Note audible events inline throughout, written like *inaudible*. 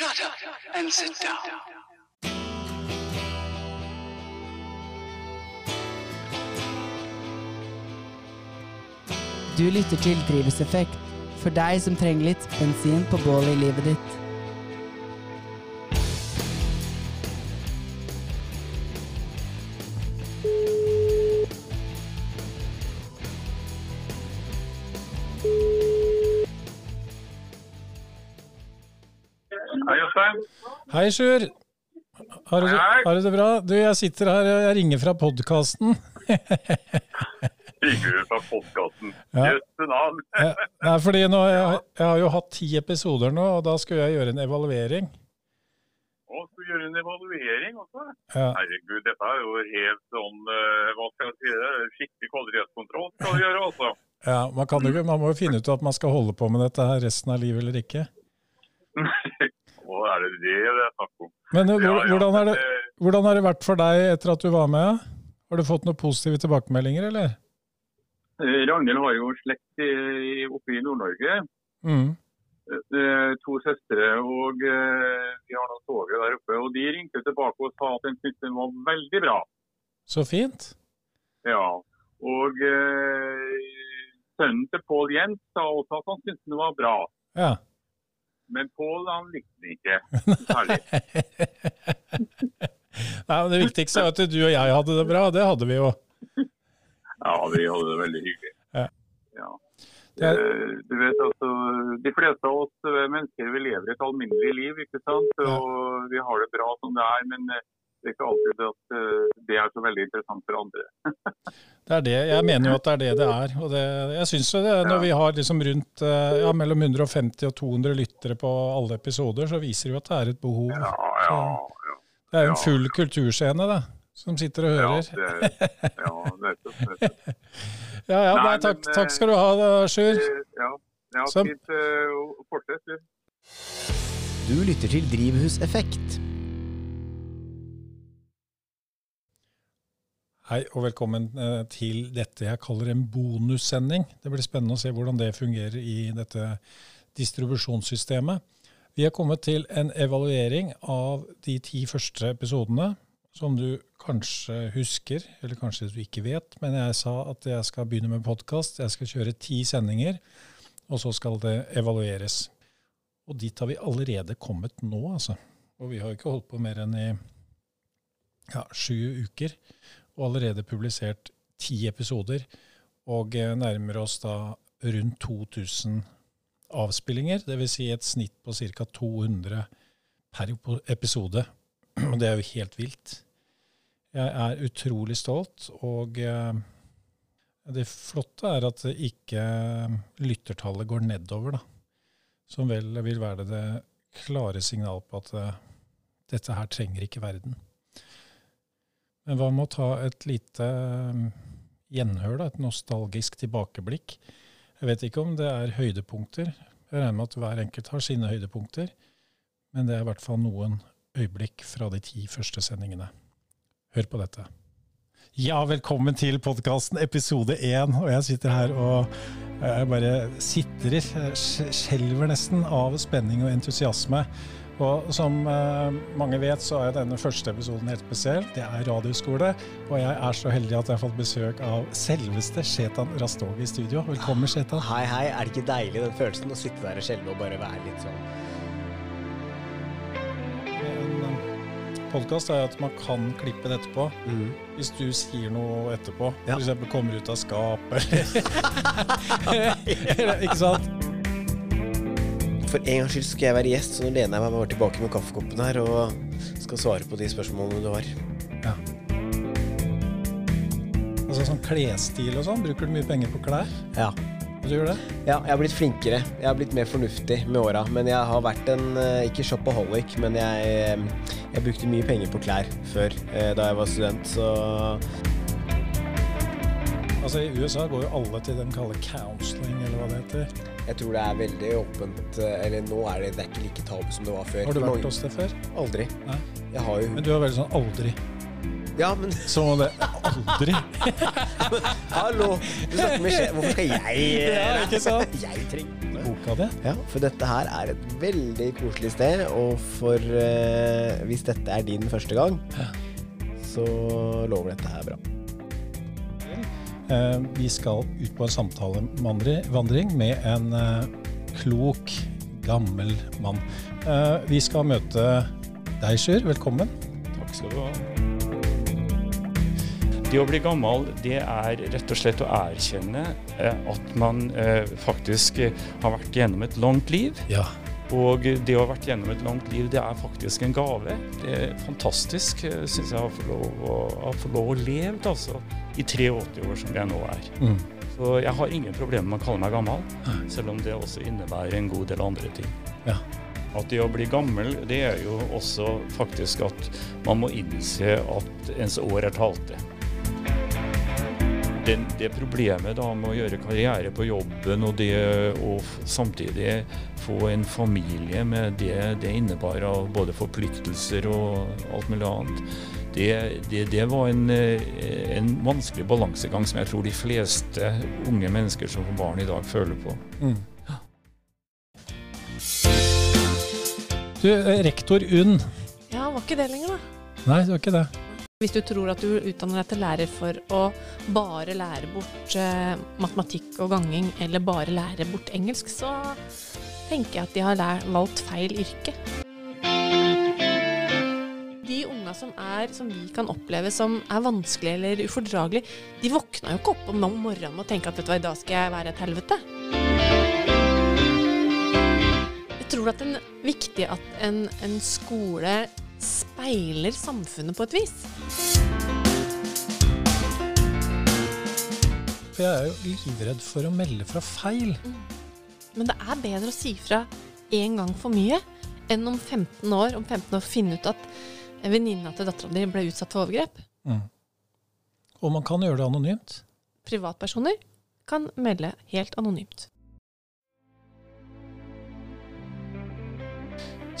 Shut up and sit down. Du lytter til Drivhuseffekt, for deg som trenger litt bensin på bålet i livet ditt. Hei, Sjur. Har, du- har du det bra? Du, jeg sitter her, jeg ringer fra podkasten. *laughs* Ringer du fra podkasten? Ja. Jøsse navn. Nei, fordi nå, jeg, jeg har jo hatt ti episoder nå, og da skulle jeg gjøre en evaluering. Å, skulle gjøre en evaluering også. Ja, Herregud, dette er jo helt sånn eh, Hva skal jeg si? det? Skikkelig kvalitetskontroll skal du gjøre, altså. ja man, kan jo, man må jo finne ut at man skal holde på med dette her resten av livet eller ikke. *laughs* Og er det det det er snakk om? Men eh, Ja, hvor- ja, hvordan, har det, hvordan har det vært for deg etter at du var med? Har du fått noen positive tilbakemeldinger, eller? eh, Ragnhild har jo slekt i, oppe i Nord-Norge. Mm. Eh, To søstre, og vi har noen toget der oppe. Og de ringte tilbake og sa at de syntes den var veldig bra. Så fint. Ja, og eh, sønnen til Pål Jens sa også at han syntes den var bra. Ja. Men Pål han likte det ikke særlig. *laughs* Nei, men Det viktigste er at du og jeg hadde det bra. Det hadde vi jo. Ja, vi hadde det veldig hyggelig. Ja. Ja. Det Eh, Du vet altså, De fleste av oss eh, mennesker vi lever et alminnelig liv, ikke sant? og vi har det bra som det er. Men eh, det er ikke alltid at eh, det er så veldig interessant for andre. *laughs* Det er det. Jeg mener jo at det er det det er. Og det, jeg synes jo det, når vi har liksom rundt eh, ja, mellom 150 og 200 lyttere på alle episoder, så viser det jo at det er et behov. Ja, ja, ja. Det er jo en full kulturscene, det, som sitter og Ja, hører. det, ja nettopp. nettopp. *laughs* Ja, ja, Nei, nei, takk, men, takk skal du ha, da, Sjur. Eh, Ja, ja fint. Uh, Fortsett, du. Du lytter til Drivhuseffekt. Hei og velkommen eh, til dette jeg kaller en bonussending. Det blir spennende å se hvordan det fungerer i dette distribusjonssystemet. Vi er kommet til en evaluering av de ti første episodene, som du kanskje husker, eller kanskje du ikke vet. Men jeg sa at jeg skal begynne med podkast. Jeg skal kjøre ti sendinger, og så skal det evalueres. Og dit har vi allerede kommet nå, altså. Og vi har ikke holdt på mer enn i ja, sju uker og allerede publisert ti episoder, og eh, nærmer oss da rundt 2000 avspillinger, dvs. Si et snitt på ca. 200 per episode. *clears throat* Og det er jo helt vilt. Jeg er utrolig stolt, og eh, det flotte er at ikke lyttertallet går nedover, da. Som vel vil være det klare signal på at eh, dette her trenger ikke verden. Men hva med å ta et lite um, gjenhør, da, et nostalgisk tilbakeblikk? Jeg vet ikke om det er høydepunkter. Jeg regner med at hver enkelt har sine høydepunkter. Men det er i hvert fall noen øyeblikk fra de ti første sendingene. Hør på dette. Ja, velkommen til podkasten episode én. Og jeg sitter her og jeg bare sitrer, skj- skjelver nesten av spenning og entusiasme. Og som eh, mange vet, så er denne første episoden helt spesiell. Det er radioskole, og jeg er så heldig at jeg har fått besøk av selveste Shetan Rastogi i studio. Velkommen, Shetan. Hei, hei. Er det ikke deilig den følelsen å sitte der og skjelve og bare være litt sånn En podkast er at man kan klippe det etterpå. Hvis du sier noe etterpå, Ja. f.eks. kommer ut av skapet eller *laughs* *laughs* Ikke sant? For en gangs skyld skal jeg være gjest, så nå lener jeg meg bare tilbake med kaffekoppen her og skal svare på de spørsmålene du har. Ja. Altså sånn klesstil og sånn, bruker du mye penger på klær? Ja. Du gjør det? ja, jeg har blitt flinkere. Jeg har blitt mer fornuftig med åra. Men jeg har vært en eh, ikke shopaholic, men jeg, eh, jeg brukte mye penger på klær før, eh, da jeg var student, så Altså I USA går jo alle til det de kaller counseling, eller hva det heter. Jeg tror det er veldig åpent eh, Eller nå er det, det er ikke like tabu som det var før. Har du vært hos det før? Aldri. Nei. Jeg har jo Men du er veldig sånn aldri. Ja, men Som om det aldri *laughs* hallo! Du snakker med sjef. Hvorfor skal jeg Ja, ikke sant? Jeg trenger boka di. Ja, for dette her er et veldig koselig sted, og for uh, hvis dette er din første gang, så lover dette her bra. Eh, vi skal ut på en samtalevandring med en eh, klok, gammel mann. Eh, vi skal møte deg, Sjur. Velkommen. Takk skal du ha. Det å bli gammel, det er rett og slett å erkjenne at man faktisk har vært gjennom et langt liv. Ja. Og det å ha vært gjennom et langt liv, det er faktisk en gave. Det er fantastisk, syns jeg, å få lov å, å, å leve altså, i 83 år som jeg nå er. Mm. Så jeg har ingen problemer med å kalle meg gammel, selv om det også innebærer en god del andre ting. Ja. At det å bli gammel, det er jo også faktisk at man må innse at ens år er talte. Det, det problemet da med å gjøre karriere på jobben og det å samtidig få en familie med det det innebar av både forpliktelser og alt mulig annet, det, det, det var en, eh, en vanskelig balansegang som jeg tror de fleste unge mennesker som får barn i dag føler på. Mm. Du, eh, rektor Unn. Ja, var ikke det lenger, da. Nei, det var ikke det. Hvis du tror at du utdanner deg til lærer for å bare lære bort eh, matematikk og ganging, eller bare lære bort engelsk, så tenker jeg at de har valgt feil yrke. De som, er, som vi kan oppleve som er vanskelig eller ufordragelig, de våkna jo ikke opp om morgenen og tenker at vet du hva, i dag skal jeg være et helvete. Jeg tror at det er viktig at en, en skole speiler samfunnet på et vis. For jeg er jo livredd for å melde fra feil. Men det er bedre å si fra én gang for mye enn om 15 år om 15 år finne ut at venninna til dattera di ble utsatt for overgrep. Mm. Og man kan gjøre det anonymt. Privatpersoner kan melde helt anonymt.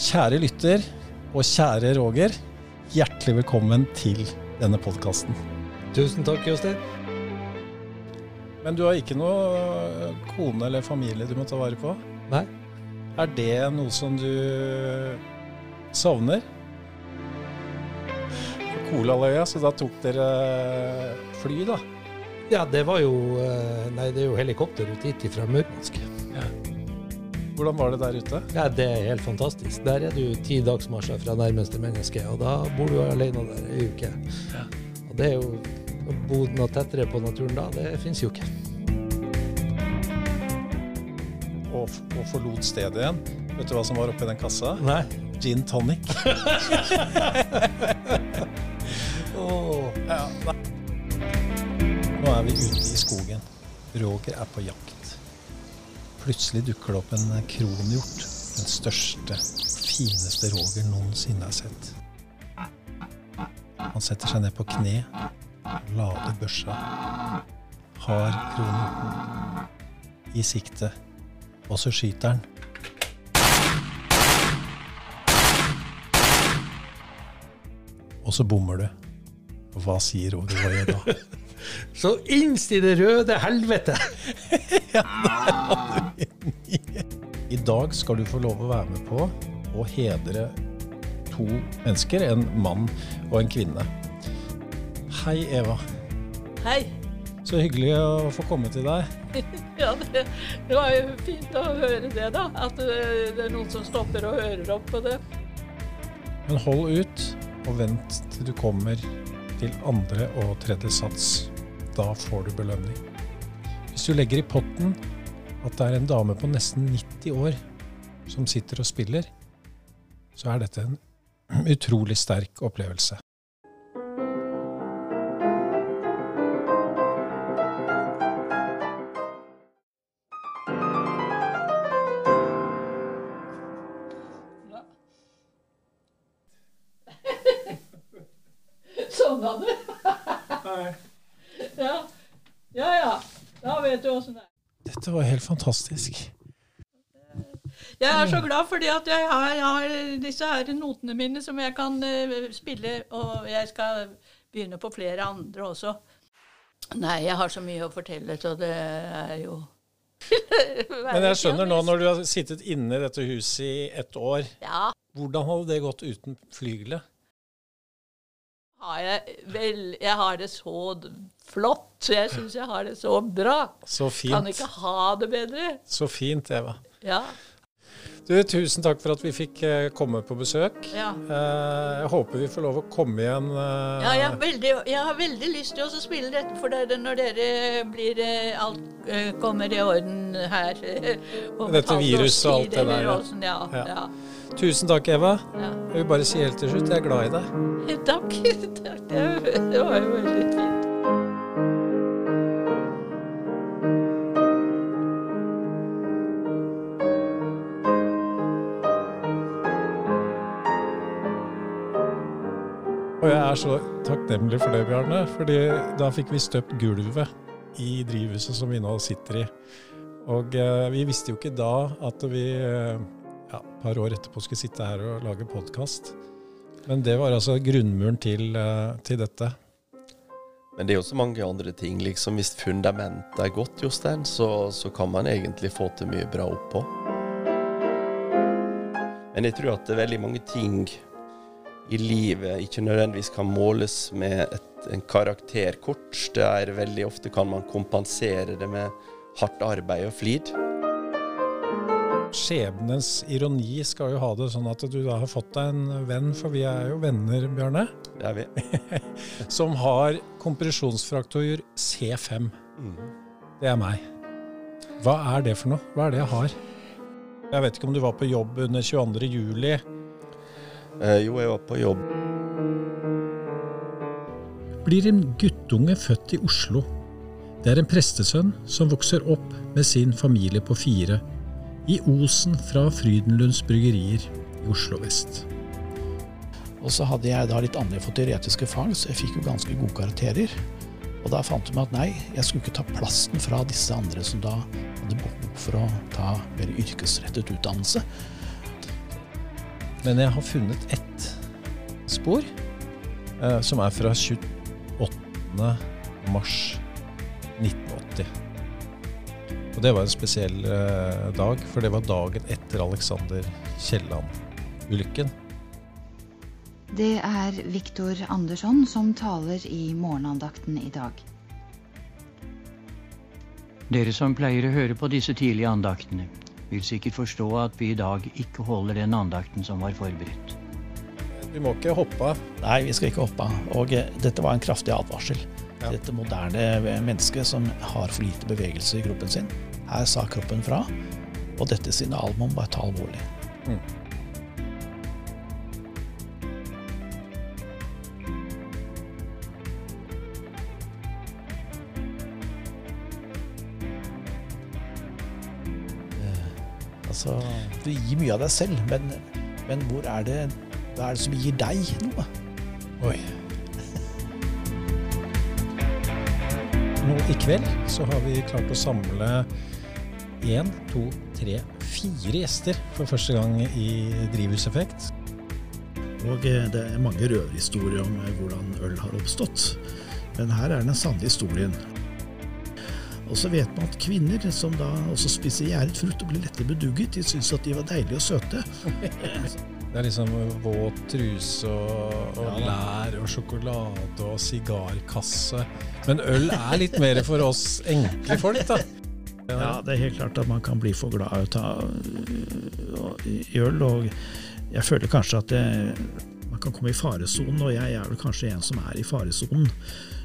Kjære lytter og kjære Roger, hjertelig velkommen til denne podkasten. Tusen takk, Jostein. Men du har ikke noe kone eller familie du må ta vare på? Nei. Er det noe som du savner? Kolaløya, så da tok dere fly, da? Ja, det var jo eh, Nei, det er jo helikopter ut hit fra Murmansk. Hvordan var det der ute? Ja, det er helt fantastisk. Der er du ti dagsmarsjer fra nærmeste menneske, og da bor du alene der ei uke. Og det er jo Å bo noe tettere på naturen da, det fins jo ikke. Og, og forlot stedet igjen. Vet du hva som var oppi den kassa? Nei. Gin tonic. *laughs* Ja. Nå er vi ute i skogen. Roger er på jakt. Plutselig dukker det opp en kronhjort. Den største, fineste Roger noensinne har sett. Han setter seg ned på kne, lader børsa, har kronhjorten i sikte, og så skyter han. Og så bommer du. Hva sier Roger? Hva gjør da? *laughs* Så innst i det røde helvete! *laughs* I dag skal du få lov å være med på å hedre to mennesker, en mann og en kvinne. Hei, Eva. Hei. Så hyggelig å få komme til deg. *laughs* Ja, det, det var jo fint å høre det, da. At det, det er noen som stopper og hører opp på det. Men hold ut, og vent til du kommer til andre og tredje sats. Da får du belønning. Hvis du legger i potten at det er en dame på nesten 90 år som sitter og spiller, så er dette en utrolig sterk opplevelse. Fantastisk. Jeg er så glad fordi at jeg har, jeg har disse her notene mine som jeg kan eh, spille, og jeg skal begynne på flere andre også. Nei, jeg har så mye å fortelle, så det er jo *laughs* Men jeg skjønner nå, når du har sittet inne i dette huset i ett år, Ja, hvordan hadde det gått uten flygelet? Har jeg, vel, jeg har det så flott. Jeg syns jeg har det så bra. Så fint. Kan ikke ha det bedre. Så fint, Eva. Ja. Du, tusen takk for at vi fikk eh, komme på besøk. Ja. Eh, jeg håper vi får lov å komme igjen. eh, Ja, jeg, veldig, jeg har veldig lyst til å spille dette for dere når dere blir alt kommer i orden her. Dette et viruset og alt det der, eller ja. Ja. Tusen takk, Eva. Ja. Jeg vil bare si helt til slutt, jeg er glad i deg. *laughs* Takk. *laughs* takk. Det var jo veldig er så takknemlig for det, Bjarne. fordi da fikk vi støpt gulvet i drivhuset som vi nå sitter i. Og eh, vi visste jo ikke da at vi eh, ja, et par år etterpå skulle sitte her og lage podkast. Men det var altså grunnmuren til, eh, til dette. Men det er jo så mange andre ting. liksom Hvis fundamentet er godt, Jostein, så, så kan man egentlig få til mye bra oppå. Men jeg tror at det er veldig mange ting i livet ikke nødvendigvis kan måles med et, en karakterkort. Det er veldig ofte kan man kompensere det med hardt arbeid og flid. Skjebnens ironi skal jo ha det sånn at du da har fått deg en venn, for vi er jo venner, Bjørne. Det er vi. *laughs* som har kompresjonsfraktur C5. Det er meg. Hva er det for noe? Hva er det jeg har? Jeg vet ikke om du var på jobb under 22. juli. Eh, jo, jeg var på jobb. Blir en guttunge født i Oslo. Det er en prestesønn som vokser opp med sin familie på fire i Osen fra Frydenlunds bryggerier i Oslo vest. Og så hadde jeg da litt andre for teoretiske fag, så jeg fikk jo ganske gode karakterer. Og da fant jeg meg at nei, jeg skulle ikke ta plassen fra disse andre som da hadde behov for å ta mer yrkesrettet utdannelse. Men jeg har funnet ett spor, eh, som er fra 28. mars 1980. Og det var en spesiell eh, dag, for det var dagen etter Alexander Kielland-ulykken. Det er Viktor Andersson som taler i morgenandakten i dag. Dere som pleier å høre på disse tidlige andaktene, vil sikkert forstå at vi i dag ikke holder den andakten som var forberedt. Vi må ikke hoppe av. Nei, vi skal ikke hoppe av. Og eh, dette var en kraftig advarsel. Dette moderne mennesket som har for lite bevegelse i kroppen sin. Her sa kroppen fra, og dette signalet må man bare ta alvorlig. Mm. Altså, du gir mye av deg selv, men, men hvor er det, hva er det som gir deg noe? Oi. Nå i kveld så har vi klart å samle én, to, tre, fire gjester for første gang i Drivhuseffekt. Og eh, det er mange røverhistorier om eh, hvordan øl har oppstått. Men her er den sanne historien. Og så vet man at kvinner som da også spiser gjæret frukt og blir lettere bedugget, de syns at de var deilige og søte. Det er liksom våt truse og, og lær og sjokolade og sigarkasse. Men øl er litt mer for oss enkle folk, da. Ja, det er helt klart at man kan bli for glad i å ta i øl, og jeg føler kanskje at det, man kan komme i faresonen, og jeg er vel kanskje en som er i faresonen.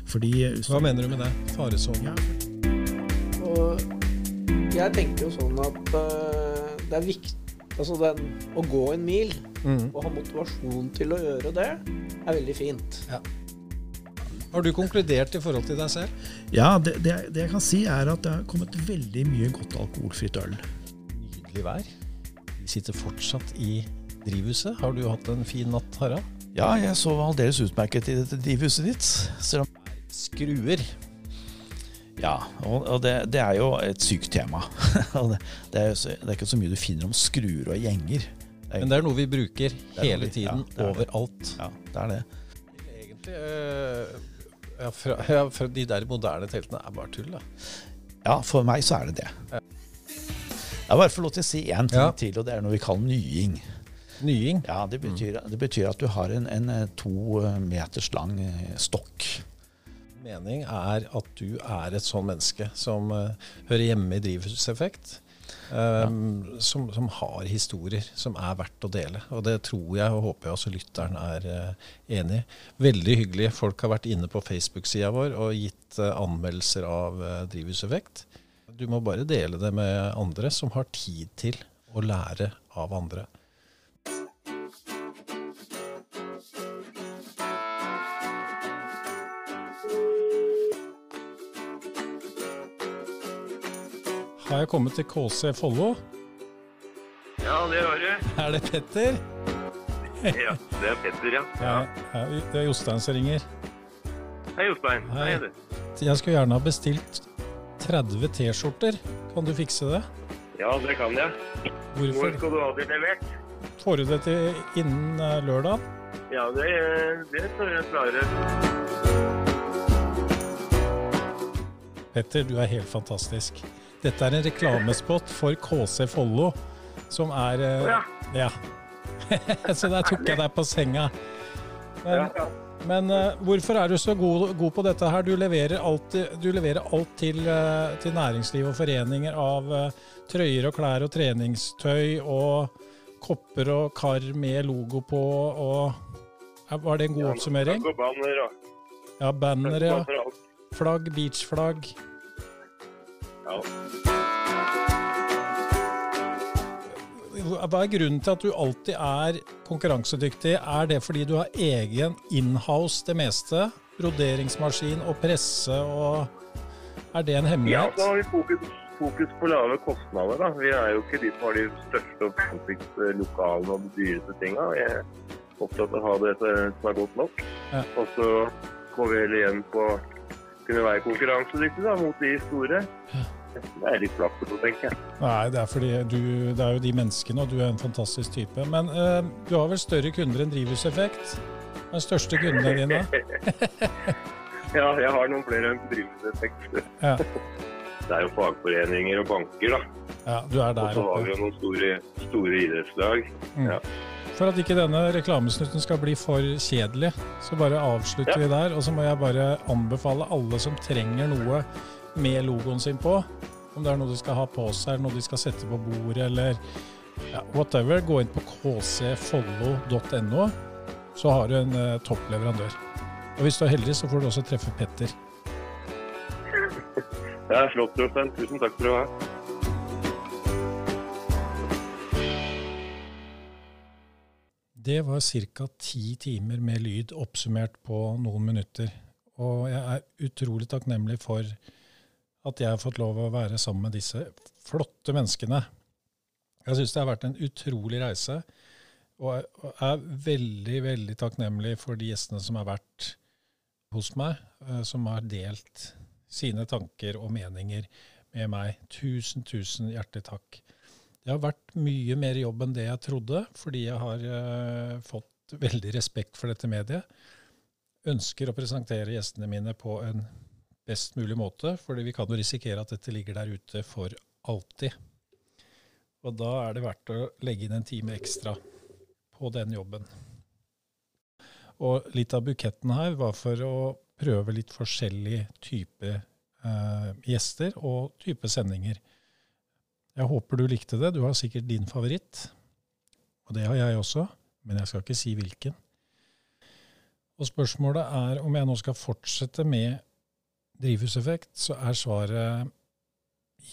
Fordi Hva mener du med det? Faresonen? Og jeg tenker jo sånn at uh, det er viktig Altså den, å gå en mil mm. og ha motivasjon til å gjøre det, er veldig fint. Har du konkludert i forhold til deg selv? Ja, det, det, det jeg kan si er at det har kommet veldig mye godt alkoholfritt øl. Nydelig vær. Vi sitter fortsatt i drivhuset. Har du hatt en fin natt, Harald? Ja, jeg sov aldeles utmerket i dette drivhuset ditt. Selv om Skruer. Ja, og, og det, det er jo et sykt tema. *laughs* Det, det, er det er ikke så mye du finner om skruer og gjenger. Men det er noe vi bruker Det er hele vi- tiden, ja, det er det. overalt. Ja, det er det. Egentlig, øh, ja, fra, ja, fra de der moderne teltene er bare tull, da. Ja, for meg så er det det. Jeg bare får lov til å si én ting Ja. til, og det er noe vi kaller nying. Nying? Ja, Det betyr, det betyr at du har en, en eh, to meters lang eh, stokk. Mening er at du er et sånn menneske som uh, hører hjemme i drivhuseffekt. eh, som, som har historier som er verdt å dele. Og det tror jeg og håper jeg også lytteren er uh, enig i. Veldig hyggelig. Folk har vært inne på Facebook-sida vår og gitt uh, anmeldelser av uh, drivhuseffekt. Du må bare dele det med andre som har tid til å lære av andre. Har jeg kommet til KC Follo? Ja, det har du. Er det Petter? Ja, det er Petter, ja. Ja, ja, det er Jostein som ringer. Hei, Jostein. Hei, Hei. du. Jeg skulle gjerne ha bestilt 30 T-skjorter. Kan du fikse det? Ja, det kan jeg. Hvorfor? Hvor skal du ha det levert? Får du det til innen eh, lørdag? Ja, det, det skal jeg klare. Petter, du er helt fantastisk. Dette er en reklamespott for KC Follo, som er ja. Ja. *laughs* Så der tok jeg deg på senga. Men, Ja, ja. men eh, hvorfor er du så god, god på dette her? Du leverer alt, du leverer alt til, eh, til næringsliv og foreninger av eh, trøyer og klær og treningstøy og kopper og kar med logo på og Ja, Var det en god oppsummering? Og banner ja. Ja, banner, ja. Flagg, beachflagg. Ja. Hva er grunnen til at du alltid er konkurransedyktig? Er det fordi du har egen inhouse det meste? Broderingsmaskin og presse og Er det en hemmelighet? Ja, da har vi fokus, fokus på lave kostnader. da. Vi er jo ikke de som har de største og fancyste lokalene og de dyreste tinga. Vi er opptatt av å ha det som er godt nok. Ja. Og så går vi heller igjen på å kunne være konkurransedyktig da, mot de store. Det er litt flaks, tenker jeg. Nei, det er fordi du Det er jo de menneskene, og du er en fantastisk type. Men uh, du har vel større kunder enn Drivhuseffekt? Den største kundene dine? *laughs* ja, jeg har noen flere enn drivhuseffekt. Ja. Det er jo fagforeninger og banker, da. Ja, du er der Og så har vi jo noen store, store idrettslag. Mm. Ja. For at ikke denne reklamesnutten skal bli for kjedelig, så bare avslutter Ja. vi der. Og så må jeg bare anbefale alle som trenger noe med logoen sin på, om det er noe de skal ha på seg, eller noe de skal sette på bordet, eller ja, whatever, gå inn på kcfollo.no, så har du en eh, toppleverandør. Og hvis du er heldig, så får du også treffe Petter. *laughs* Det er flott, Jostein. Tusen takk for å ha. Det var ca. ti timer med lyd oppsummert på noen minutter. Og jeg er utrolig takknemlig for at jeg har fått lov å være sammen med disse flotte menneskene. Jeg syns det har vært en utrolig reise, og jeg er veldig, veldig takknemlig for de gjestene som har vært hos meg, eh, som har delt sine tanker og meninger med meg. Tusen, tusen hjertelig takk. Det har vært mye mer jobb enn det jeg trodde, fordi jeg har eh, fått veldig respekt for dette mediet. Ønsker å presentere gjestene mine på en best mulig måte, fordi vi kan jo risikere at dette ligger der ute for alltid. Og da er det verdt å legge inn en time ekstra på den jobben. Og litt av buketten her var for å prøve litt forskjellig type eh, gjester og type sendinger. Jeg håper du likte det. Du har sikkert din favoritt. Og det har jeg også, men jeg skal ikke si hvilken. Og spørsmålet er om jeg nå skal fortsette med drivhuseffekt, så er svaret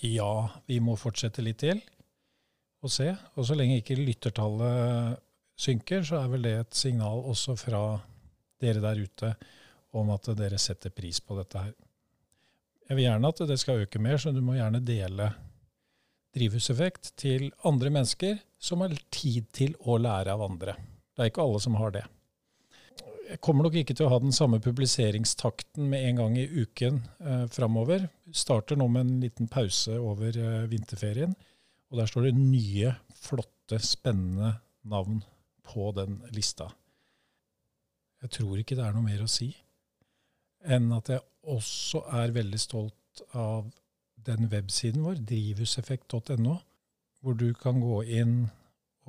ja, vi må fortsette litt til og se. Og så lenge ikke lyttertallet synker, så er vel det et signal også fra dere der ute om at dere setter pris på dette her. Jeg vil gjerne at det skal øke mer, så du må gjerne dele drivhuseffekt til andre mennesker som har tid til å lære av andre. Det er ikke alle som har det. Jeg kommer nok ikke til å ha den samme publiseringstakten med en gang i uken eh, framover. Starter nå med en liten pause over eh, vinterferien. Og der står det nye, flotte, spennende navn på den lista. Jeg tror ikke det er noe mer å si enn at jeg også er veldig stolt av den websiden vår, drivhuseffekt.no, hvor du kan gå inn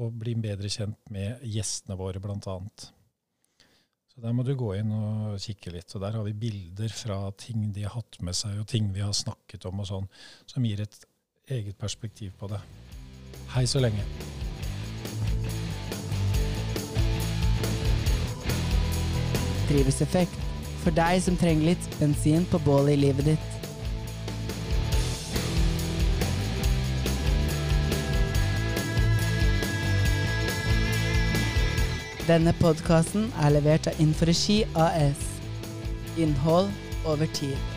og bli bedre kjent med gjestene våre, bl.a. Så der må du gå inn og kikke litt. Og der har vi bilder fra ting de har hatt med seg, og ting vi har snakket om og sånn, som gir et eget perspektiv på det. Hei så lenge. Drivhuseffekt. For deg som trenger litt bensin på bålet i livet ditt. Denne podkasten er levert av Inforegi AS. Innhold over tid.